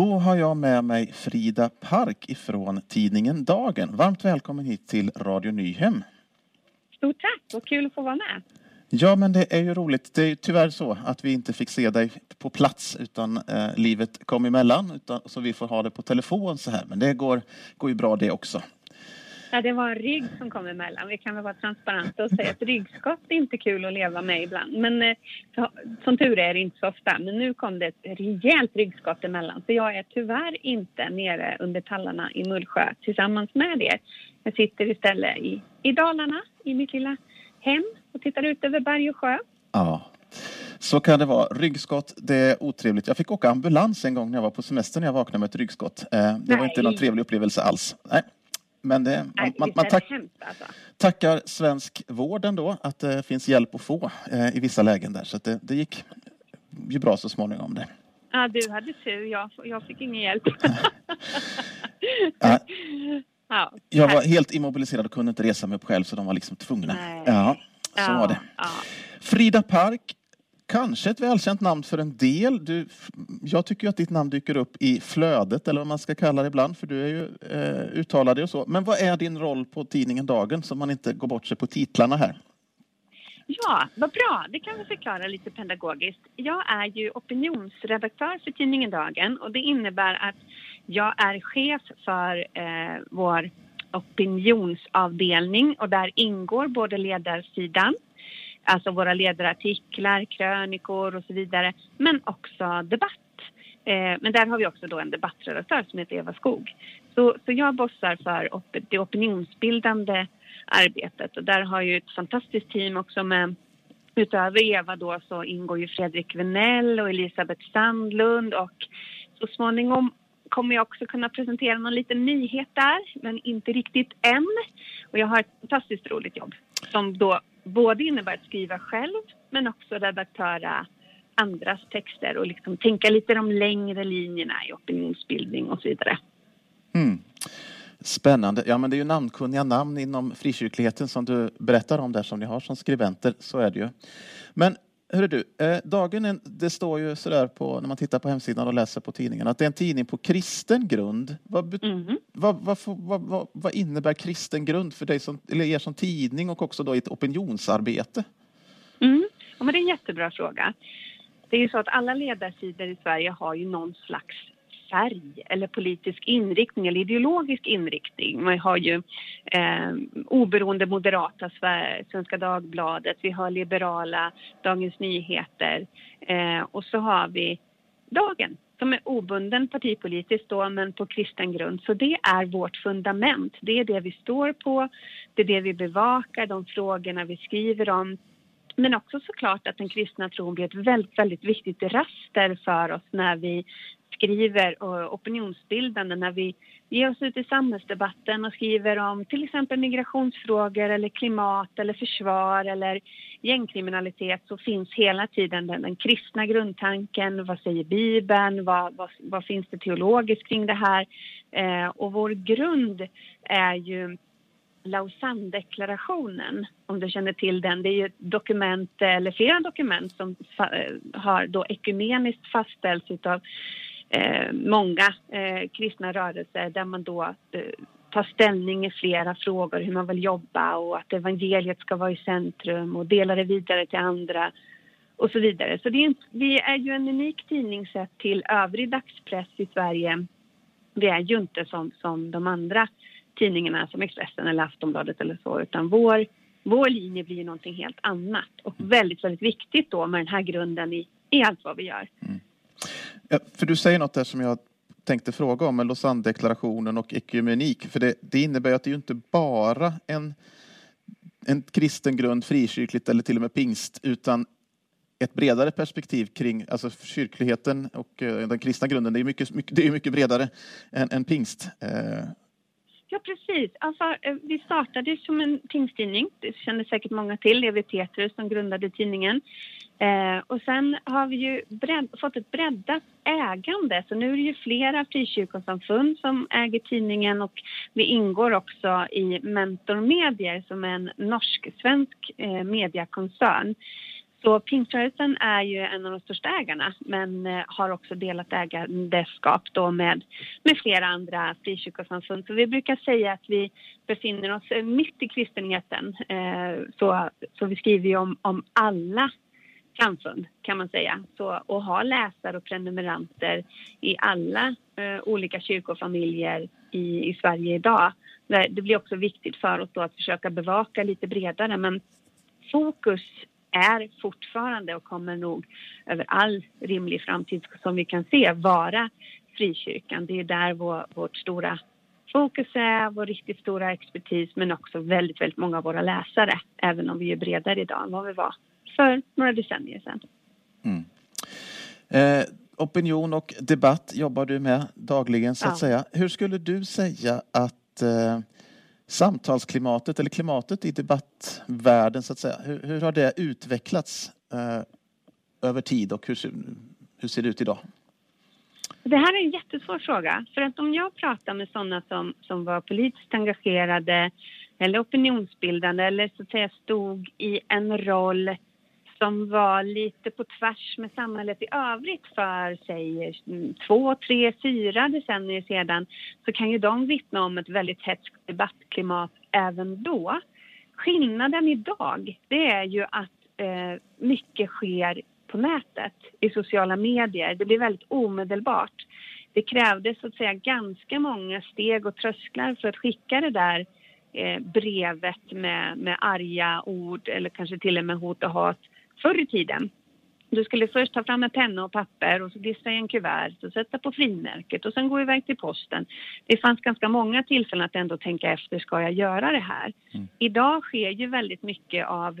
Då har jag med mig Frida Park ifrån tidningen Dagen. Varmt välkommen hit till Radio Nyhem. Stort tack, vad kul att få vara med. Ja, men det är ju roligt. Det är tyvärr så att vi inte fick se dig på plats utan eh, livet kom emellan. Utan, så vi får ha det på telefon så här. Men det går, går ju bra det också. Ja, det var en rygg som kom emellan. Vi kan väl vara transparenta och säga att ryggskott är inte kul att leva med ibland. Men eh, så, som tur är det inte så ofta. Men nu kom det ett rejält ryggskott emellan. Så jag är tyvärr inte nere under tallarna i Mullsjö tillsammans med er. Jag sitter istället i, i Dalarna, i mitt lilla hem och tittar ut över berg och sjö. Ja, så kan det vara. Ryggskott, det är otrevligt. Jag fick åka ambulans en gång när jag var på semester när jag vaknade med ett ryggskott. Eh, det Nej. var inte någon trevlig upplevelse alls. Nej. Men det, man, man, man tack, alltså. tackar svensk vård ändå att det finns hjälp att få eh, i vissa lägen där. Så det, det gick ju bra så småningom. Det. Ja, du hade tur. Jag, jag fick ingen hjälp. ja. Ja, jag var helt immobiliserad och kunde inte resa mig upp själv så de var liksom tvungna. Nej. Ja, så ja, var det. Frida Park kanske ett välkänt namn för en del. Du, jag tycker att ditt namn dyker upp i flödet, eller vad man ska kalla det ibland, för du är ju eh, uttalad och så. Men vad är din roll på tidningen Dagen, så man inte går bort sig på titlarna här? Ja, vad bra. Det kan vi förklara lite pedagogiskt. Jag är ju opinionsredaktör för tidningen Dagen och det innebär att jag är chef för eh, vår opinionsavdelning och där ingår både ledarsidan alltså våra ledarartiklar, krönikor och så vidare, men också debatt. Eh, men där har vi också då en debattredaktör som heter Eva Skog. Så, så jag bossar för op det opinionsbildande arbetet och där har ju ett fantastiskt team också med Utöver Eva då så ingår ju Fredrik Venell och Elisabeth Sandlund och så småningom kommer jag också kunna presentera någon liten nyhet där, men inte riktigt än. Och jag har ett fantastiskt roligt jobb som då både innebär att skriva själv men också redaktöra andras texter och liksom tänka lite de längre linjerna i opinionsbildning och så vidare. Mm. Spännande. Ja, men det är ju namnkunniga namn inom frikyrkligheten som du berättar om där som ni har som skribenter. Så är det ju. Men Hörru du, eh, dagen, det står ju sådär på, när man tittar på hemsidan och läser på tidningen att det är en tidning på kristen grund. Vad, mm. vad, vad, vad, vad, innebär kristen grund för dig som, eller er som tidning och också då i ett opinionsarbete? Mm. Ja, men det är en jättebra fråga. Det är ju så att alla ledarsidor i Sverige har ju någon slags färg eller politisk inriktning eller ideologisk inriktning. Man har ju eh, oberoende moderata Svenska Dagbladet, vi har liberala Dagens Nyheter eh, och så har vi Dagen som är obunden partipolitiskt då men på kristen grund. Så det är vårt fundament. Det är det vi står på, det är det vi bevakar, de frågorna vi skriver om. Men också såklart att den kristna tron blir ett väldigt, väldigt viktigt raster för oss när vi skriver eh, opinionsbildande när vi ger oss ut i samhällsdebatten och skriver om till exempel migrationsfrågor eller klimat eller försvar eller gängkriminalitet så finns hela tiden den, den kristna grundtanken. Vad säger Bibeln? Vad, vad, vad finns det teologiskt kring det här? Eh, och vår grund är ju Lausanne-deklarationen, om du känner till den. Det är ju ett dokument, eller flera dokument som har då ekumeniskt fastställts utav eh, många eh, kristna rörelser där man då eh, tar ställning i flera frågor, hur man vill jobba och att evangeliet ska vara i centrum och dela det vidare till andra och så vidare. Så det är, vi är ju en unik tidning sett till övrig dagspress i Sverige. Vi är ju inte som, som de andra tidningarna som Expressen eller Aftonbladet eller så utan vår, vår linje blir någonting helt annat och väldigt, väldigt viktigt då med den här grunden i, i allt vad vi gör. Mm. Ja, för du säger något där som jag tänkte fråga om med Lausanne-deklarationen och ekumenik. För det, det innebär att det är ju inte bara en, en kristen grund, frikyrkligt eller till och med pingst, utan ett bredare perspektiv kring alltså kyrkligheten och eh, den kristna grunden. Det är mycket, mycket, det är mycket bredare än, än pingst. Eh, Ja, precis. Alltså, eh, vi startade som en tingstidning. Det känner säkert många till. Levi Petrus som grundade tidningen. Eh, och sen har vi ju bredd, fått ett breddat ägande. Så nu är det ju flera frikyrkosamfund som äger tidningen och vi ingår också i Mentor Medier som är en norsk-svensk eh, mediakoncern. Så pingströrelsen är ju en av de största ägarna men eh, har också delat ägandeskap då med, med flera andra frikyrkosamfund. Så vi brukar säga att vi befinner oss eh, mitt i kristenheten. Eh, så, så vi skriver ju om, om alla samfund kan man säga. Så, och ha läsare och prenumeranter i alla eh, olika kyrkofamiljer i, i Sverige idag. Det blir också viktigt för oss då att försöka bevaka lite bredare men fokus är fortfarande och kommer nog över all rimlig framtid som vi kan se vara frikyrkan. Det är där vår, vårt stora fokus är, vår riktigt stora expertis men också väldigt, väldigt många av våra läsare även om vi är bredare idag än vad vi var för några decennier sedan. Mm. Eh, opinion och debatt jobbar du med dagligen så att ja. säga. Hur skulle du säga att eh, samtalsklimatet eller klimatet i debattvärlden så att säga, hur, hur har det utvecklats eh, över tid och hur, hur ser det ut idag? Det här är en jättesvår fråga. För att om jag pratar med sådana som, som var politiskt engagerade eller opinionsbildande eller så att säga stod i en roll som var lite på tvärs med samhället i övrigt för, säg, mm, två, tre, fyra decennier sedan så kan ju de vittna om ett väldigt hetskt debattklimat även då. Skillnaden idag, det är ju att eh, mycket sker på nätet, i sociala medier. Det blir väldigt omedelbart. Det krävdes så att säga ganska många steg och trösklar för att skicka det där eh, brevet med, med arga ord eller kanske till och med hot och hat förr i tiden. Du skulle först ta fram en penna och papper och så klistra i en kuvert och sätta på frimärket och sen gå iväg till posten. Det fanns ganska många tillfällen att ändå tänka efter, ska jag göra det här? Mm. Idag sker ju väldigt mycket av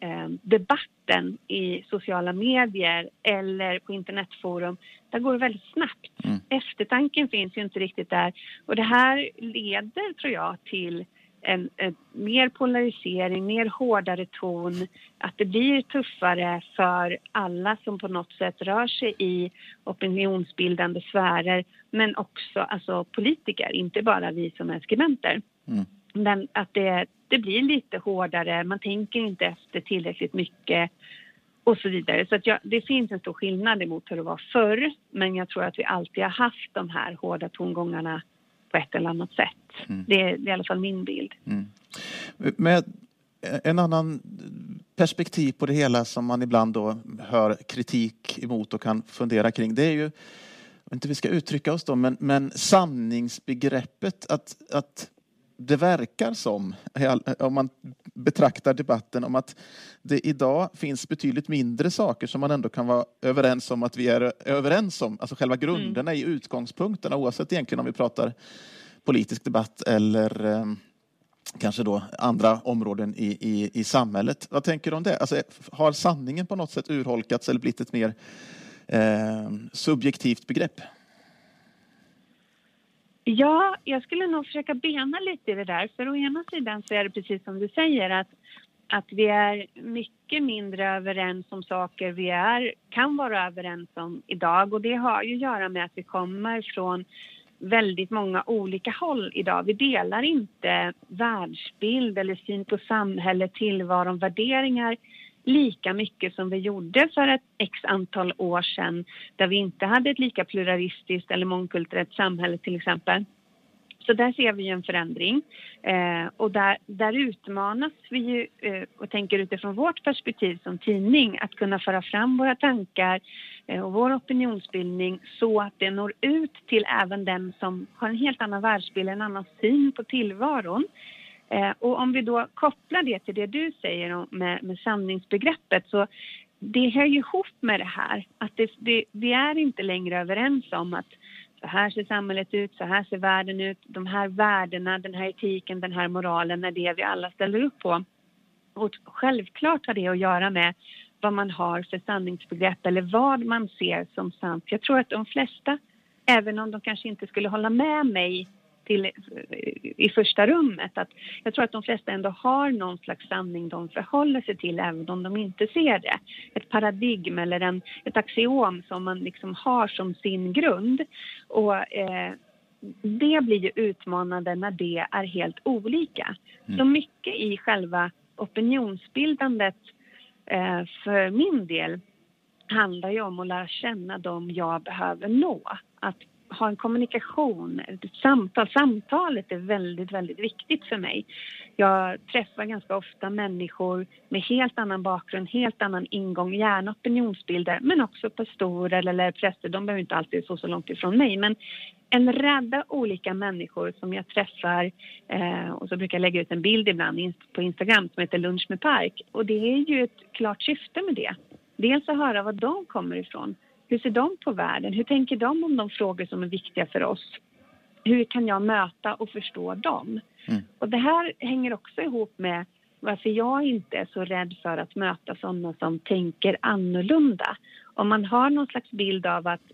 eh, debatten i sociala medier eller på internetforum. Där går det väldigt snabbt. Mm. Eftertanken finns ju inte riktigt där och det här leder, tror jag, till en, en, mer polarisering, mer hårdare ton, att det blir tuffare för alla som på något sätt rör sig i opinionsbildande sfärer, men också alltså, politiker, inte bara vi som är skribenter. Mm. Men att det, det blir lite hårdare, man tänker inte efter tillräckligt mycket och så vidare. Så att jag, det finns en stor skillnad emot hur det var förr, men jag tror att vi alltid har haft de här hårda tongångarna på ett eller annat sätt. Mm. Det, är, det, är, i alla fall min bild. Mm. Med en annan perspektiv på det hela som man ibland då hör kritik emot och kan fundera kring, det är ju, inte vi ska uttrycka oss då, men, men sanningsbegreppet att, att det verkar som, om man betraktar debatten, om att det idag finns betydligt mindre saker som man ändå kan vara överens om att vi är överens om. Alltså själva grunderna mm. i utgångspunkterna, oavsett egentligen om vi pratar politisk debatt eller eh, kanske då andra områden i, i, i samhället. Vad tänker du om det? Alltså, har sanningen på något sätt urholkats eller blivit ett mer eh, subjektivt begrepp? Ja, jag skulle nog försöka bena lite i det där. För å ena sidan så är det precis som du säger att, att vi är mycket mindre överens om saker vi är, kan vara överens om idag. Och det har ju att göra med att vi kommer från väldigt många olika håll idag. Vi delar inte världsbild eller syn på samhälle, tillvaron, värderingar lika mycket som vi gjorde för ett x antal år sedan där vi inte hade ett lika pluralistiskt eller mångkulturellt samhälle till exempel. Så där ser vi en förändring eh, och där, där utmanas vi ju eh, och tänker utifrån vårt perspektiv som tidning att kunna föra fram våra tankar eh, och vår opinionsbildning så att det når ut till även den som har en helt annan världsbild, en annan syn på tillvaron. Eh, och om vi då kopplar det till det du säger med, med sanningsbegreppet så det hör ju ihop med det här att det, det, vi är inte längre överens om att så här ser samhället ut, så här ser världen ut, de här värdena, den här etiken, den här moralen är det vi alla ställer upp på. Och självklart har det att göra med vad man har för sanningsbegrepp eller vad man ser som sant. Jag tror att de flesta, även om de kanske inte skulle hålla med mig till, i första rummet. Att jag tror att de flesta ändå har någon slags sanning de förhåller sig till även om de inte ser det. Ett paradigm eller en, ett axiom som man liksom har som sin grund. Och, eh, det blir ju utmanande när det är helt olika. Mm. Så mycket i själva opinionsbildandet eh, för min del handlar ju om att lära känna dem jag behöver nå. Att ha en kommunikation, ett samtal. Samtalet är väldigt, väldigt viktigt för mig. Jag träffar ganska ofta människor med helt annan bakgrund, helt annan ingång, gärna opinionsbilder, men också pastorer eller präster. De behöver inte alltid stå så långt ifrån mig, men en radda olika människor som jag träffar eh, och så brukar jag lägga ut en bild ibland på Instagram som heter Lunch med Park och det är ju ett klart syfte med det. Dels att höra var de kommer ifrån hur ser de på världen? Hur tänker de om de frågor som är viktiga för oss? Hur kan jag möta och förstå dem? Mm. Och det här hänger också ihop med varför jag inte är så rädd för att möta sådana som tänker annorlunda. Om man har någon slags bild av att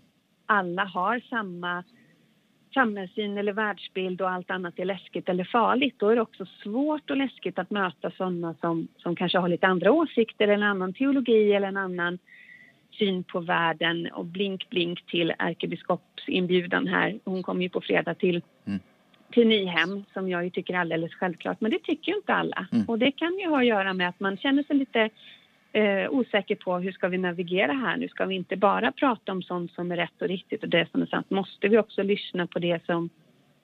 alla har samma samhällssyn eller världsbild och allt annat är läskigt eller farligt, då är det också svårt och läskigt att möta sådana som, som kanske har lite andra åsikter eller en annan teologi eller en annan syn på världen och blink blink till ärkebiskopsinbjudan här. Hon kommer ju på fredag till, mm. till Nyhem som jag tycker är alldeles självklart. Men det tycker ju inte alla. Mm. Och det kan ju ha att göra med att man känner sig lite eh, osäker på hur ska vi navigera här nu? Ska vi inte bara prata om sånt som är rätt och riktigt och det som är sant? Måste vi också lyssna på det som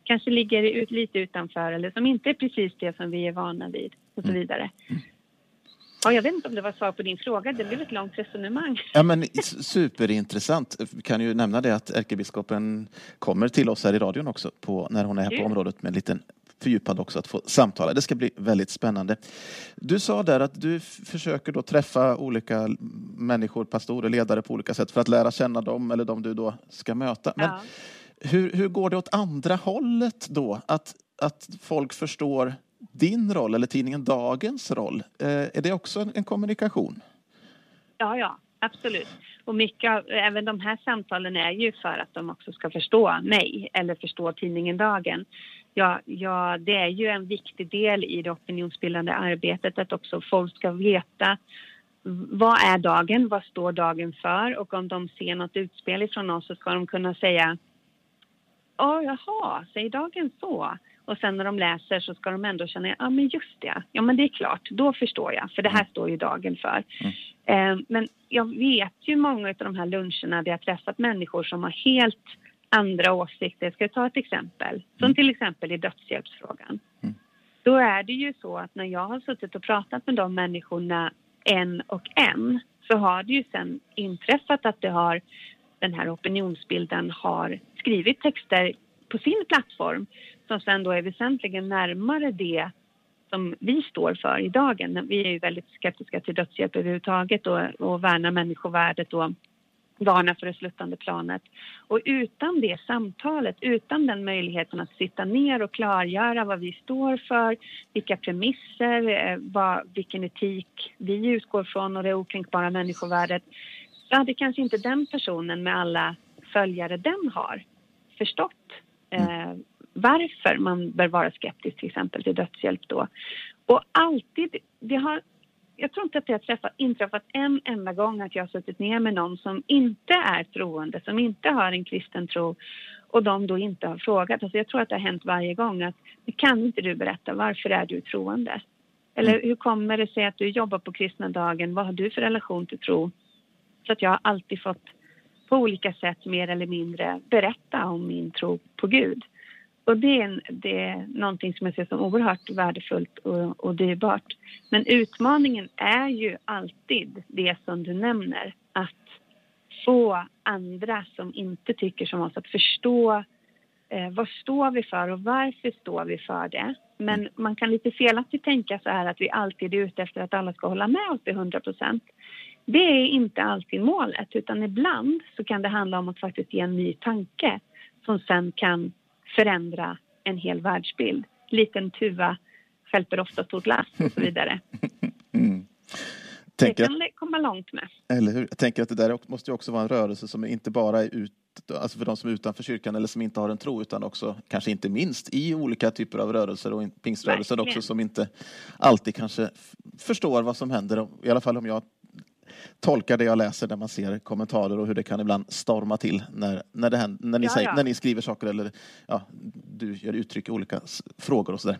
kanske ligger ut, lite utanför eller som inte är precis det som vi är vana vid och så mm. vidare. Mm. Ja, jag vet inte om det var svar på din fråga. Det blev ett långt resonemang. Ja, men superintressant. Jag kan ju nämna det att ärkebiskopen kommer till oss här i radion också på, när hon är här på området med en liten fördjupad också att få samtala. Det ska bli väldigt spännande. Du sa där att du försöker då träffa olika människor, pastorer, ledare på olika sätt för att lära känna dem eller de du då ska möta. Men ja. hur, hur går det åt andra hållet då? Att, att folk förstår din roll eller tidningen Dagens roll. Eh, är det också en kommunikation? Ja, ja, absolut. Och mycket av, även de här samtalen är ju för att de också ska förstå mig eller förstå tidningen Dagen. Ja, ja, det är ju en viktig del i det opinionsbildande arbetet att också folk ska veta vad är dagen, vad står dagen för och om de ser något utspel ifrån oss så ska de kunna säga Ja, jaha, säger dagen så? Och sen när de läser så ska de ändå känna, ja men just det, ja men det är klart, då förstår jag, för det här mm. står ju dagen för. Mm. Eh, men jag vet ju många av de här luncherna där jag träffat människor som har helt andra åsikter. Jag ska ta ett exempel, som mm. till exempel i dödshjälpsfrågan. Mm. Då är det ju så att när jag har suttit och pratat med de människorna en och en så har det ju sen inträffat att det har den här opinionsbilden har skrivit texter på sin plattform som sen då är väsentligen närmare det som vi står för i dagen. Vi är ju väldigt skeptiska till dödshjälp överhuvudtaget och, och värnar människovärdet och varnar för det sluttande planet. Och utan det samtalet, utan den möjligheten att sitta ner och klargöra vad vi står för, vilka premisser, eh, vad, vilken etik vi utgår från och det okränkbara människovärdet, så hade kanske inte den personen med alla följare den har förstått eh, varför man bör vara skeptisk till exempel till dödshjälp då. Och alltid, det har, jag tror inte att det har träffat, inträffat en enda gång att jag har suttit ner med någon som inte är troende, som inte har en kristen tro och de då inte har frågat. Alltså jag tror att det har hänt varje gång att kan inte du berätta varför är du troende? Eller mm. hur kommer det sig att du jobbar på kristna dagen? Vad har du för relation till tro? Så att jag har alltid fått på olika sätt mer eller mindre berätta om min tro på Gud. Och det är, det är någonting som jag ser som oerhört värdefullt och, och dyrbart. Men utmaningen är ju alltid det som du nämner, att få andra som inte tycker som oss att förstå eh, vad står vi för och varför står vi för det? Men man kan lite felaktigt tänka så här att vi alltid är ute efter att alla ska hålla med oss till 100 procent. Det är inte alltid målet, utan ibland så kan det handla om att faktiskt ge en ny tanke som sen kan förändra en hel världsbild. Liten tuva stjälper ofta stort lass och så vidare. Mm. det kan det komma långt med. Eller hur? Jag tänker att det där måste ju också vara en rörelse som inte bara är ut, alltså för de som är utanför kyrkan eller som inte har en tro utan också kanske inte minst i olika typer av rörelser och pingströrelser också som inte alltid kanske förstår vad som händer. I alla fall om jag tolkar det jag läser när man ser kommentarer och hur det kan ibland storma till när, när, det händer, när, ni, ja, säger, ja. när ni skriver saker eller ja, du ger uttryck i olika frågor och sådär.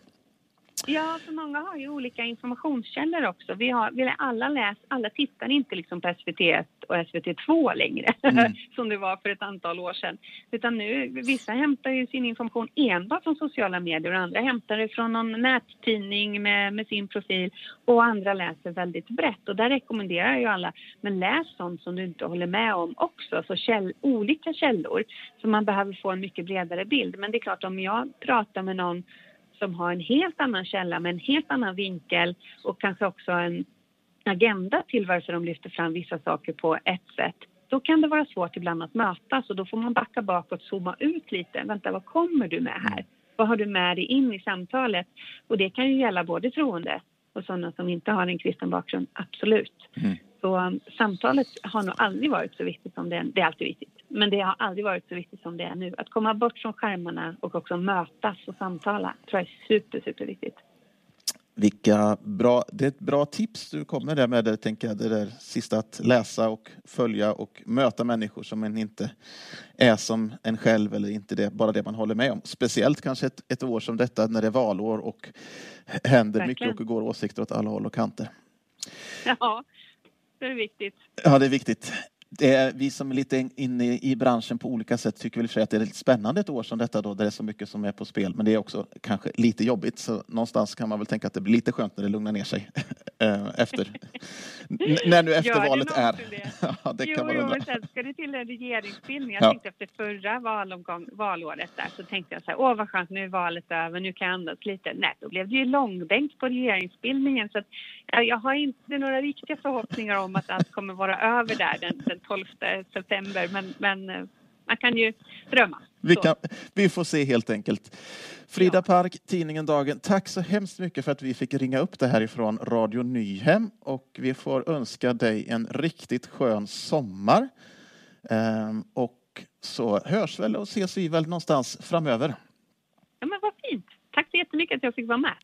Ja, för många har ju olika informationskällor också. Vi har, vi alla läs, alla tittar inte liksom på SVT1 och SVT2 längre, mm. som det var för ett antal år sedan. Utan nu, vissa hämtar ju sin information enbart från sociala medier och andra hämtar det från någon nättidning med, med sin profil och andra läser väldigt brett. Och där rekommenderar jag alla, men läs sånt som du inte håller med om också, så käll, olika källor. Så man behöver få en mycket bredare bild. Men det är klart, om jag pratar med någon som har en helt annan källa med en helt annan vinkel och kanske också en agenda till varför de lyfter fram vissa saker på ett sätt då kan det vara svårt ibland att mötas och då får man backa bakåt, zooma ut lite. Vänta, vad kommer du med här? Vad har du med dig in i samtalet? Och det kan ju gälla både troende och sådana som inte har en kristen bakgrund, absolut. Mm. Så um, samtalet har nog aldrig varit så viktigt som det är. Det är alltid viktigt, men det har aldrig varit så viktigt som det är nu. Att komma bort från skärmarna och också mötas och samtala tror jag är super, superviktigt. Vilka bra, det är ett bra tips du kommer där med, det, tänker jag, det där sista att läsa och följa och möta människor som en inte är som en själv eller inte det, bara det man håller med om. Speciellt kanske ett, ett år som detta när det är valår och händer Verkligen. mycket och går åsikter åt alla håll och kanter. Ja, det är viktigt. Ja, det är viktigt. Det vi som är lite inne i branschen på olika sätt tycker väl för att det är lite spännande ett år som detta då, där det är så mycket som är på spel. Men det är också kanske lite jobbigt. Så någonstans kan man väl tänka att det blir lite skönt när det lugnar ner sig eh, efter. när nu eftervalet är. Det? ja, det jo, kan man jo, men sen ska det till en regeringsbildning. Jag ja. tänkte efter förra valomgång, valåret där så tänkte jag så här, åh vad skönt, nu är valet över, nu kan jag andas lite. Nej, då blev det ju långbänk på regeringsbildningen. Så att, jag har inte några riktiga förhoppningar om att allt kommer vara över där den, den 12 september. Men, men eh, man kan ju drömma. Vi, kan, vi, får se helt enkelt. Frida ja. Park, tidningen Dagen, tack så hemskt mycket för att vi fick ringa upp det här ifrån Radio Nyhem och vi får önska dig en riktigt skön sommar. Ehm, och så hörs väl och ses vi väl någonstans framöver. Ja men vad fint. Tack så jättemycket att jag fick vara med.